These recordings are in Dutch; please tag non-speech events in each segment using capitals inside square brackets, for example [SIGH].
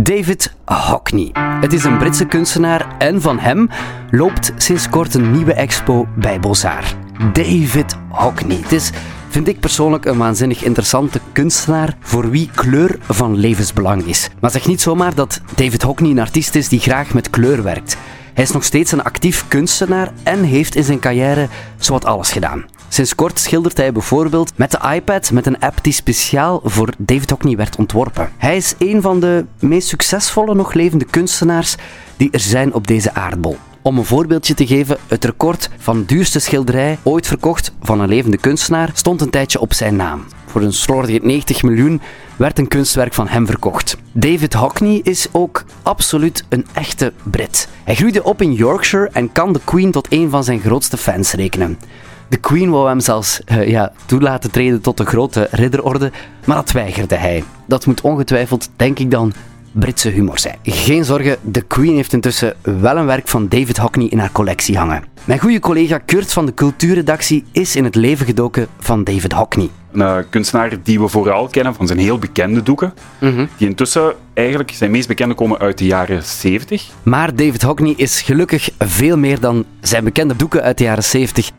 David Hockney. Het is een Britse kunstenaar en van hem loopt sinds kort een nieuwe expo bij Bozar. David Hockney. Het is, vind ik persoonlijk, een waanzinnig interessante kunstenaar voor wie kleur van levensbelang is. Maar zeg niet zomaar dat David Hockney een artiest is die graag met kleur werkt. Hij is nog steeds een actief kunstenaar en heeft in zijn carrière zowat alles gedaan. Sinds kort schildert hij bijvoorbeeld met de iPad met een app die speciaal voor David Hockney werd ontworpen. Hij is een van de meest succesvolle nog levende kunstenaars die er zijn op deze aardbol. Om een voorbeeldje te geven, het record van duurste schilderij ooit verkocht van een levende kunstenaar stond een tijdje op zijn naam. Voor een slordige 90 miljoen werd een kunstwerk van hem verkocht. David Hockney is ook absoluut een echte Brit. Hij groeide op in Yorkshire en kan de Queen tot een van zijn grootste fans rekenen. De Queen wou hem zelfs uh, ja, toelaten treden tot de grote ridderorde, maar dat weigerde hij. Dat moet ongetwijfeld, denk ik dan, Britse humor zijn. Geen zorgen, de Queen heeft intussen wel een werk van David Hockney in haar collectie hangen. Mijn goede collega Kurt van de cultuurredactie is in het leven gedoken van David Hockney. Een uh, kunstenaar die we vooral kennen van zijn heel bekende doeken, mm -hmm. die intussen eigenlijk zijn meest bekende komen uit de jaren 70. Maar David Hockney is gelukkig veel meer dan zijn bekende doeken uit de jaren 70.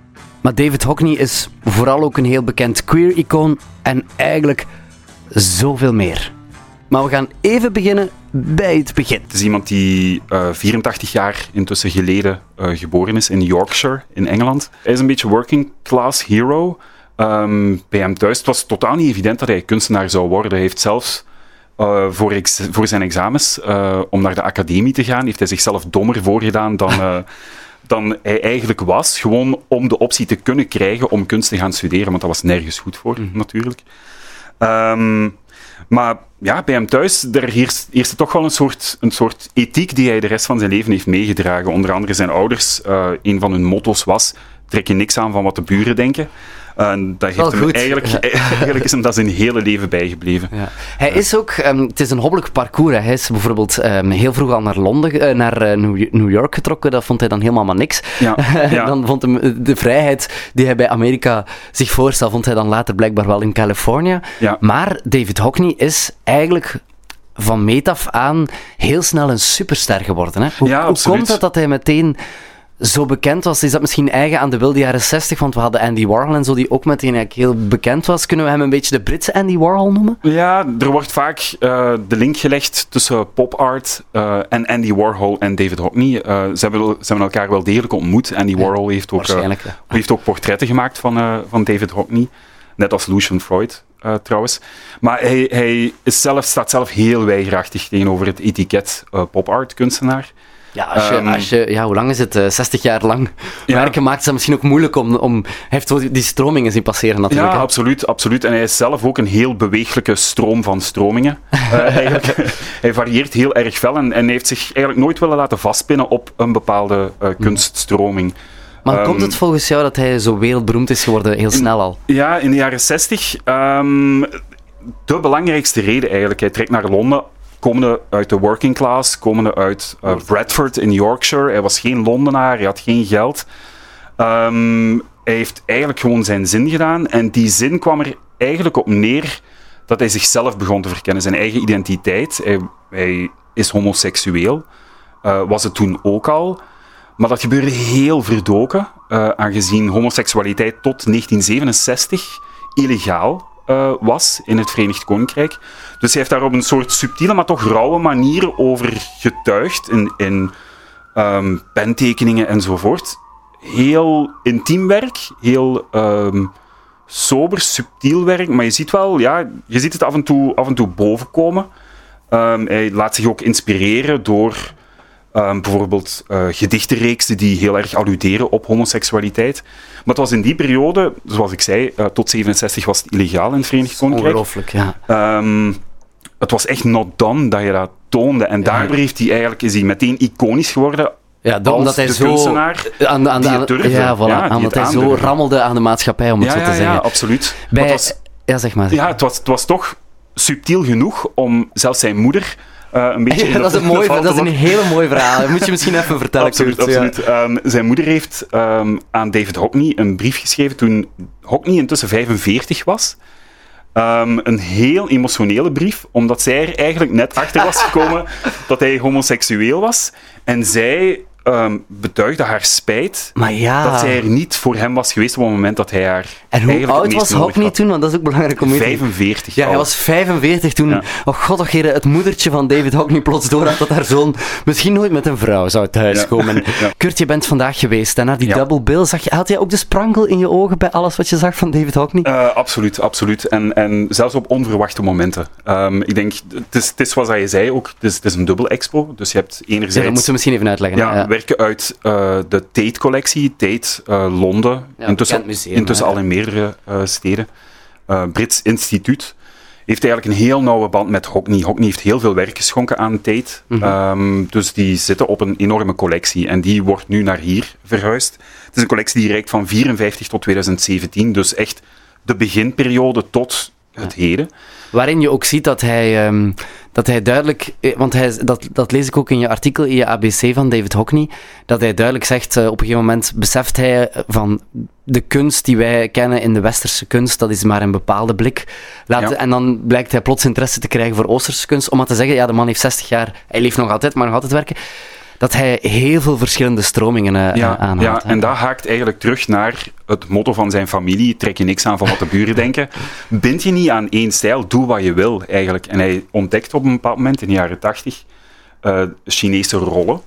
Maar David Hockney is vooral ook een heel bekend queer-icoon en eigenlijk zoveel meer. Maar we gaan even beginnen bij het begin. Het is iemand die uh, 84 jaar intussen geleden uh, geboren is in Yorkshire in Engeland. Hij is een beetje working class hero. Um, bij hem thuis het was totaal niet evident dat hij kunstenaar zou worden. Hij heeft zelfs uh, voor, ex voor, zijn examens om naar de academie te gaan, heeft hij zichzelf dommer voorgedaan dan [LAUGHS] dan hij eigenlijk was, gewoon om de optie te kunnen krijgen om kunst te gaan studeren, want dat was nergens goed voor, mm. natuurlijk. Um, maar ja, bij hem thuis, daar heerst, heerste toch wel een soort, een soort ethiek die hij de rest van zijn leven heeft meegedragen. Onder andere zijn ouders, een van hun motto's was, trek je niks aan van wat de buren denken. En dat heeft hem eigenlijk, [LAUGHS] eigenlijk is hem dat zijn hele leven bijgebleven. Ja. Hij is ook, um, het is een hobbelig parcours. Hij is bijvoorbeeld um, heel vroeg al naar Londen, uh, naar uh, New York getrokken. Dat vond hij dan helemaal maar niks. Ja. [LAUGHS] dan vond hem de vrijheid die hij bij Amerika zich voorstelde, vond hij dan later blijkbaar wel in Californië. Maar David Hockney is eigenlijk van meet af aan heel snel een superster geworden. Hè? Hoe, hoe komt het dat hij meteen zo bekend was. Is dat misschien eigen aan de wilde jaren 60? Want we hadden Andy Warhol en zo, die ook meteen eigenlijk heel bekend was. Kunnen we hem een beetje de Britse Andy Warhol noemen? Ja, er wordt vaak uh, de link gelegd tussen pop art uh, en Andy Warhol en David Hockney. Uh, ze, hebben, ze hebben elkaar wel degelijk ontmoet. Andy Warhol heeft ook, heeft ook portretten gemaakt van, van David Hockney. Net als Lucian Freud. Trouwens. Maar hij, hij is zelf, staat zelf heel weigerachtig tegenover het etiket uh, pop art kunstenaar. Ja, als je, um, als je, ja, hoe lang is het? Uh, 60 jaar lang ja. werken maakt het misschien ook moeilijk om... om heeft die stromingen zien passeren natuurlijk. Ja, absoluut, absoluut. En hij is zelf ook een heel bewegelijke stroom van stromingen. [LAUGHS] uh, [LAUGHS] hij varieert heel erg fel en, en heeft zich eigenlijk nooit willen laten vastpinnen op een bepaalde uh, kunststroming. Maar um, komt het volgens jou dat hij zo wereldberoemd is geworden, heel snel al? Ja, in de jaren 60. Um, de belangrijkste reden eigenlijk. Hij trekt naar Londen komende uit de working class, komende uit uh, Bradford in Yorkshire. Hij was geen Londenaar, hij had geen geld. Um, hij heeft eigenlijk gewoon zijn zin gedaan. En die zin kwam er eigenlijk op neer dat hij zichzelf begon te verkennen, zijn eigen identiteit. Hij, is homoseksueel, uh, was het toen ook al. Maar dat gebeurde heel verdoken, uh, aangezien homoseksualiteit tot 1967 illegaal uh, was in het Verenigd Koninkrijk. Dus hij heeft daar op een soort subtiele, maar toch rauwe manier over getuigd in, in um, pentekeningen enzovoort. Heel intiem werk, heel um, sober, subtiel werk, maar je ziet wel, ja, je ziet het af en toe, af en toe bovenkomen. Um, hij laat zich ook inspireren door Um, bijvoorbeeld uh, gedichtenreeksen die heel erg alluderen op homoseksualiteit. Maar het was in die periode, zoals ik zei, uh, tot 67 was het illegaal in het Verenigd Koninkrijk. Ongelooflijk, ja. Um, het was echt not done dat je dat toonde. En ja. daardoor heeft hij eigenlijk, is hij meteen iconisch geworden ja, de, omdat hij de zo aan, aan, het durfde. Ja, voilà, ja, omdat hij zo rammelde aan de maatschappij, om het ja, zo te zeggen. Ja, absoluut. Bij, was, ja, zeg maar. Ja, het was, het was toch subtiel genoeg om zelfs zijn moeder uh, een beetje [LAUGHS] ja, dat, is een mooi, dat is een hele mooi verhaal. Dat [LAUGHS] moet je misschien even vertellen. absoluut, absoluut. Ja. Um, zijn moeder heeft um, aan David Hockney een brief geschreven toen Hockney intussen 45 was. Ehm, een heel emotionele brief, omdat zij er eigenlijk net achter was gekomen [LAUGHS] dat hij homoseksueel was. En zij ehm, betuigde haar spijt Maar ja. dat zij er niet voor hem was geweest op het moment dat hij haar En hoe oud was Hockney toen? Want dat is ook belangrijk om te 45. Ja, hij was 45 toen. Ja. Oh god, heren, het moedertje van David Hockney plots door had dat haar zoon misschien nooit met een vrouw zou thuiskomen. [LAUGHS] Ja. Kurt, je bent vandaag geweest en na die double bill zag je, had jij ook de sprankel in je ogen bij alles wat je zag van David Hockney? Eh, absoluut, absoluut. En, en zelfs op onverwachte momenten. Ehm, ik denk, het is, het is zoals je zei ook, het is, het is een dubbel expo. Dus je hebt ja, enerzijds... dat moeten we misschien even uitleggen. Ja. Werken uit eh, de Tate-collectie, Tate eh, Londen, Ja, intussen, bekend museum, intussen hè. al in meerdere eh, steden. Brits instituut. Heeft eigenlijk een heel nauwe band met Hockney. Hockney heeft heel veel werk geschonken aan Tate. Ehm, dus die zitten op een enorme collectie. En die wordt nu naar hier verhuisd. Het is een collectie die reikt van 54 tot 2017. Dus echt de beginperiode tot het heden. Waarin je ook ziet dat hij, ehm, dat hij duidelijk, eh, want hij, dat, dat lees ik ook in je artikel in je ABC van David Hockney, dat hij duidelijk zegt, eh, op een gegeven moment beseft hij eh, van de kunst die wij kennen in de westerse kunst, dat is maar een bepaalde blik. Laat, Ja. En dan blijkt hij plots interesse te krijgen voor Oosterse kunst, om maar te zeggen, ja, de man heeft 60 jaar, hij leeft nog altijd, maar nog altijd werken, dat hij heel veel verschillende stromingen eh, Ja, aanhaalt. ja, hè. en dat haakt eigenlijk terug naar het motto van zijn familie. Trek je niks aan van wat de buren [LAUGHS] denken. Bind je niet aan één stijl, doe wat je wil eigenlijk. En hij ontdekt op een bepaald moment in de jaren tachtig eh, Chinese rollen.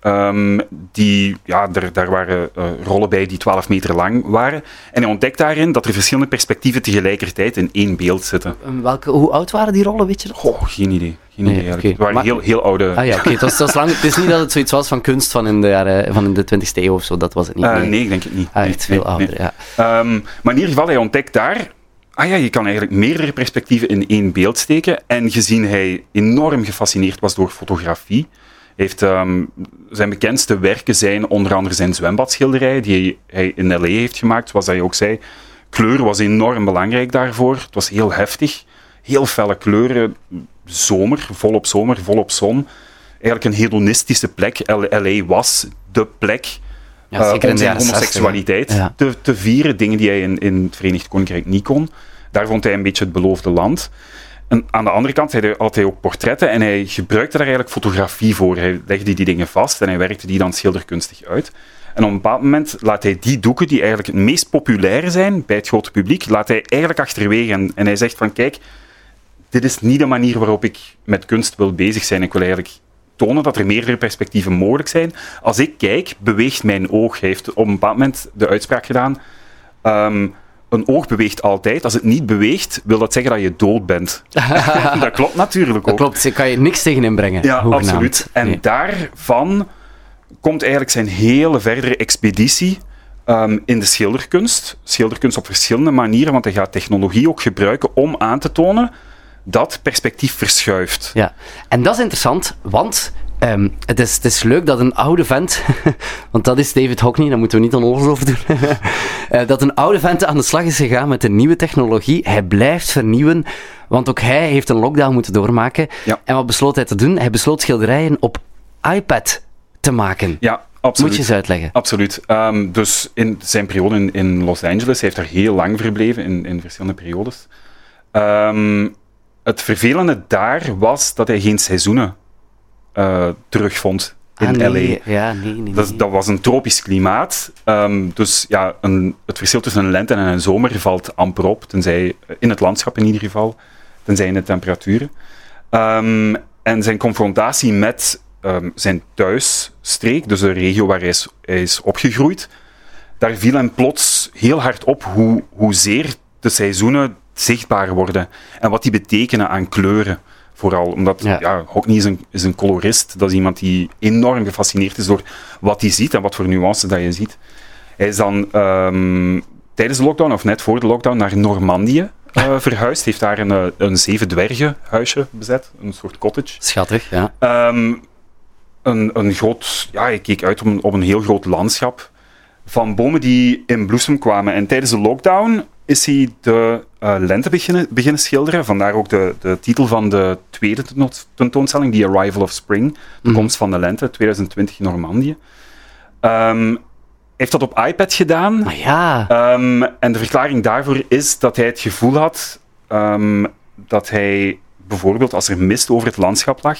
Ehm, die, ja, daar, daar waren eh, rollen bij die 12 meter lang waren. En hij ontdekt daarin dat er verschillende perspectieven tegelijkertijd in één beeld zitten. En Welke, hoe oud waren die rollen, weet je dat? Goh, geen idee. Geen Nee, idee. Het waren Maar- heel, heel oude... Ah ja, oké. Het, was- het het is niet dat het zoiets was van kunst van in de, jaren, van in de 20e eeuw of zo. Dat was het niet. Eh, nee. nee, ik denk het niet. Ah, Nee, echt veel ouder, ja. Ehm, maar in ieder geval, hij ontdekt daar... Ah ja, je kan eigenlijk meerdere perspectieven in één beeld steken. En gezien hij enorm gefascineerd was door fotografie... Heeft, ehm, zijn bekendste werken zijn onder andere zijn zwembadschilderij, die hij in L.A. heeft gemaakt, zoals hij ook zei. Kleur was enorm belangrijk daarvoor. Het was heel heftig. Heel felle kleuren. Zomer, volop zomer, volop zon. Eigenlijk een hedonistische plek. L.A. was de plek Ja, eh, om zijn jaren 60, homoseksualiteit hè. Ja. te, te vieren. Dingen die hij in, in het Verenigd Koninkrijk niet kon. Daar vond hij een beetje het beloofde land. En aan de andere kant hij, had hij ook portretten en hij gebruikte daar eigenlijk fotografie voor. Hij legde die dingen vast en hij werkte die dan schilderkunstig uit. En op een bepaald moment laat hij die doeken, die eigenlijk het meest populair zijn bij het grote publiek, laat hij eigenlijk achterwege. En, en hij zegt van, kijk, dit is niet de manier waarop ik met kunst wil bezig zijn. Ik wil eigenlijk tonen dat er meerdere perspectieven mogelijk zijn. Als ik kijk, beweegt mijn oog. Hij heeft op een bepaald moment de uitspraak gedaan. ehm, een oog beweegt altijd. Als het niet beweegt, wil dat zeggen dat je dood bent. [LAUGHS] dat klopt natuurlijk Dat ook. klopt, daar kan je niks tegen inbrengen. Ja, hoegenaamd. absoluut. En Nee. daarvan komt eigenlijk zijn hele verdere expeditie ehm, in de schilderkunst. Schilderkunst op verschillende manieren, want hij gaat technologie ook gebruiken om aan te tonen dat perspectief verschuift. Ja, en dat is interessant, want ehm, het, is, het is leuk dat een oude vent, [LAUGHS] want dat is David Hockney, daar moeten we niet onnozel over doen, [LAUGHS] Eh, dat een oude vent aan de slag is gegaan met een nieuwe technologie. Hij blijft vernieuwen, want ook hij heeft een lockdown moeten doormaken. Ja. En wat besloot hij te doen? Hij besloot schilderijen op iPad te maken. Ja, absoluut. Moet je eens uitleggen. Absoluut. Ehm, dus in zijn periode in, in Los Angeles, hij heeft daar heel lang verbleven, in, in verschillende periodes. Ehm, het vervelende daar was dat hij geen seizoenen eh, terugvond in Ah, nee. LA. Ja, nee, nee, Dat, dat was een tropisch klimaat. Ehm, dus ja, een, het verschil tussen een lente en een zomer valt amper op, tenzij in het landschap in ieder geval, tenzij in de temperaturen. Ehm, en zijn confrontatie met ehm, zijn thuisstreek, dus de regio waar hij is, hij is opgegroeid, daar viel hem plots heel hard op hoe, hoezeer de seizoenen zichtbaar worden en wat die betekenen aan kleuren. Vooral omdat Ja. ja. Hockney is een, is een colorist. Dat is iemand die enorm gefascineerd is door wat hij ziet en wat voor nuances dat je ziet. Hij is dan ehm, tijdens de lockdown, of net voor de lockdown, naar Normandië eh, [LAUGHS] verhuisd. Heeft daar een, eh, een zeven dwergen huisje bezet, een soort cottage. Schattig, ja. Ehm, een, een groot, ja, ik keek uit op een, op een heel groot landschap van bomen die in bloesem kwamen. En tijdens de lockdown is hij de lente beginnen, beginnen schilderen. Vandaar ook de, de titel van de tweede tentoonstelling, The Arrival of Spring, de Mhm. komst van de lente, 2020 in Normandië. Ehm, heeft dat op iPad gedaan. Maar ja, Ehm, en de verklaring daarvoor is dat hij het gevoel had ehm, dat hij bijvoorbeeld als er mist over het landschap lag,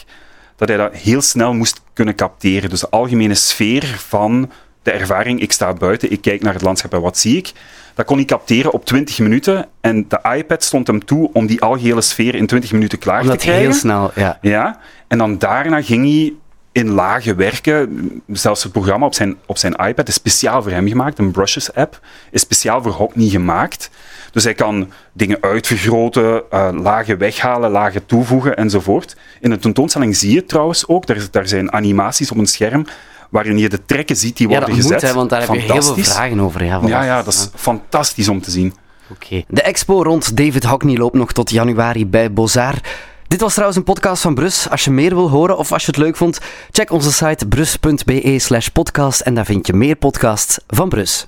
dat hij dat heel snel moest kunnen capteren. Dus de algemene sfeer van de ervaring, ik sta buiten, ik kijk naar het landschap en wat zie ik, dat kon hij capteren op 20 minuten. En de iPad stond hem toe om die algehele sfeer in 20 minuten klaar Omdat te krijgen. heel snel, ja. Ja, en dan daarna ging hij in lagen werken. Zelfs het programma op zijn, op zijn iPad is speciaal voor hem gemaakt. Een Brushes app is speciaal voor Hockney gemaakt. Dus hij kan dingen uitvergroten, uh, lagen weghalen, lagen toevoegen enzovoort. In de tentoonstelling zie je het trouwens ook. Daar, daar zijn animaties op een scherm waarin je de trekken ziet die Ja, worden dat moet, gezet. hè, want daar heb je heel veel vragen over. Ja. Ja, ja, dat is fantastisch om te zien. Oké. De expo rond David Hockney loopt nog tot januari bij Bozar. Dit was trouwens een podcast van Brus. Als je meer wil horen of als je het leuk vond, check onze site brus.be slash podcast en daar vind je meer podcasts van Brus.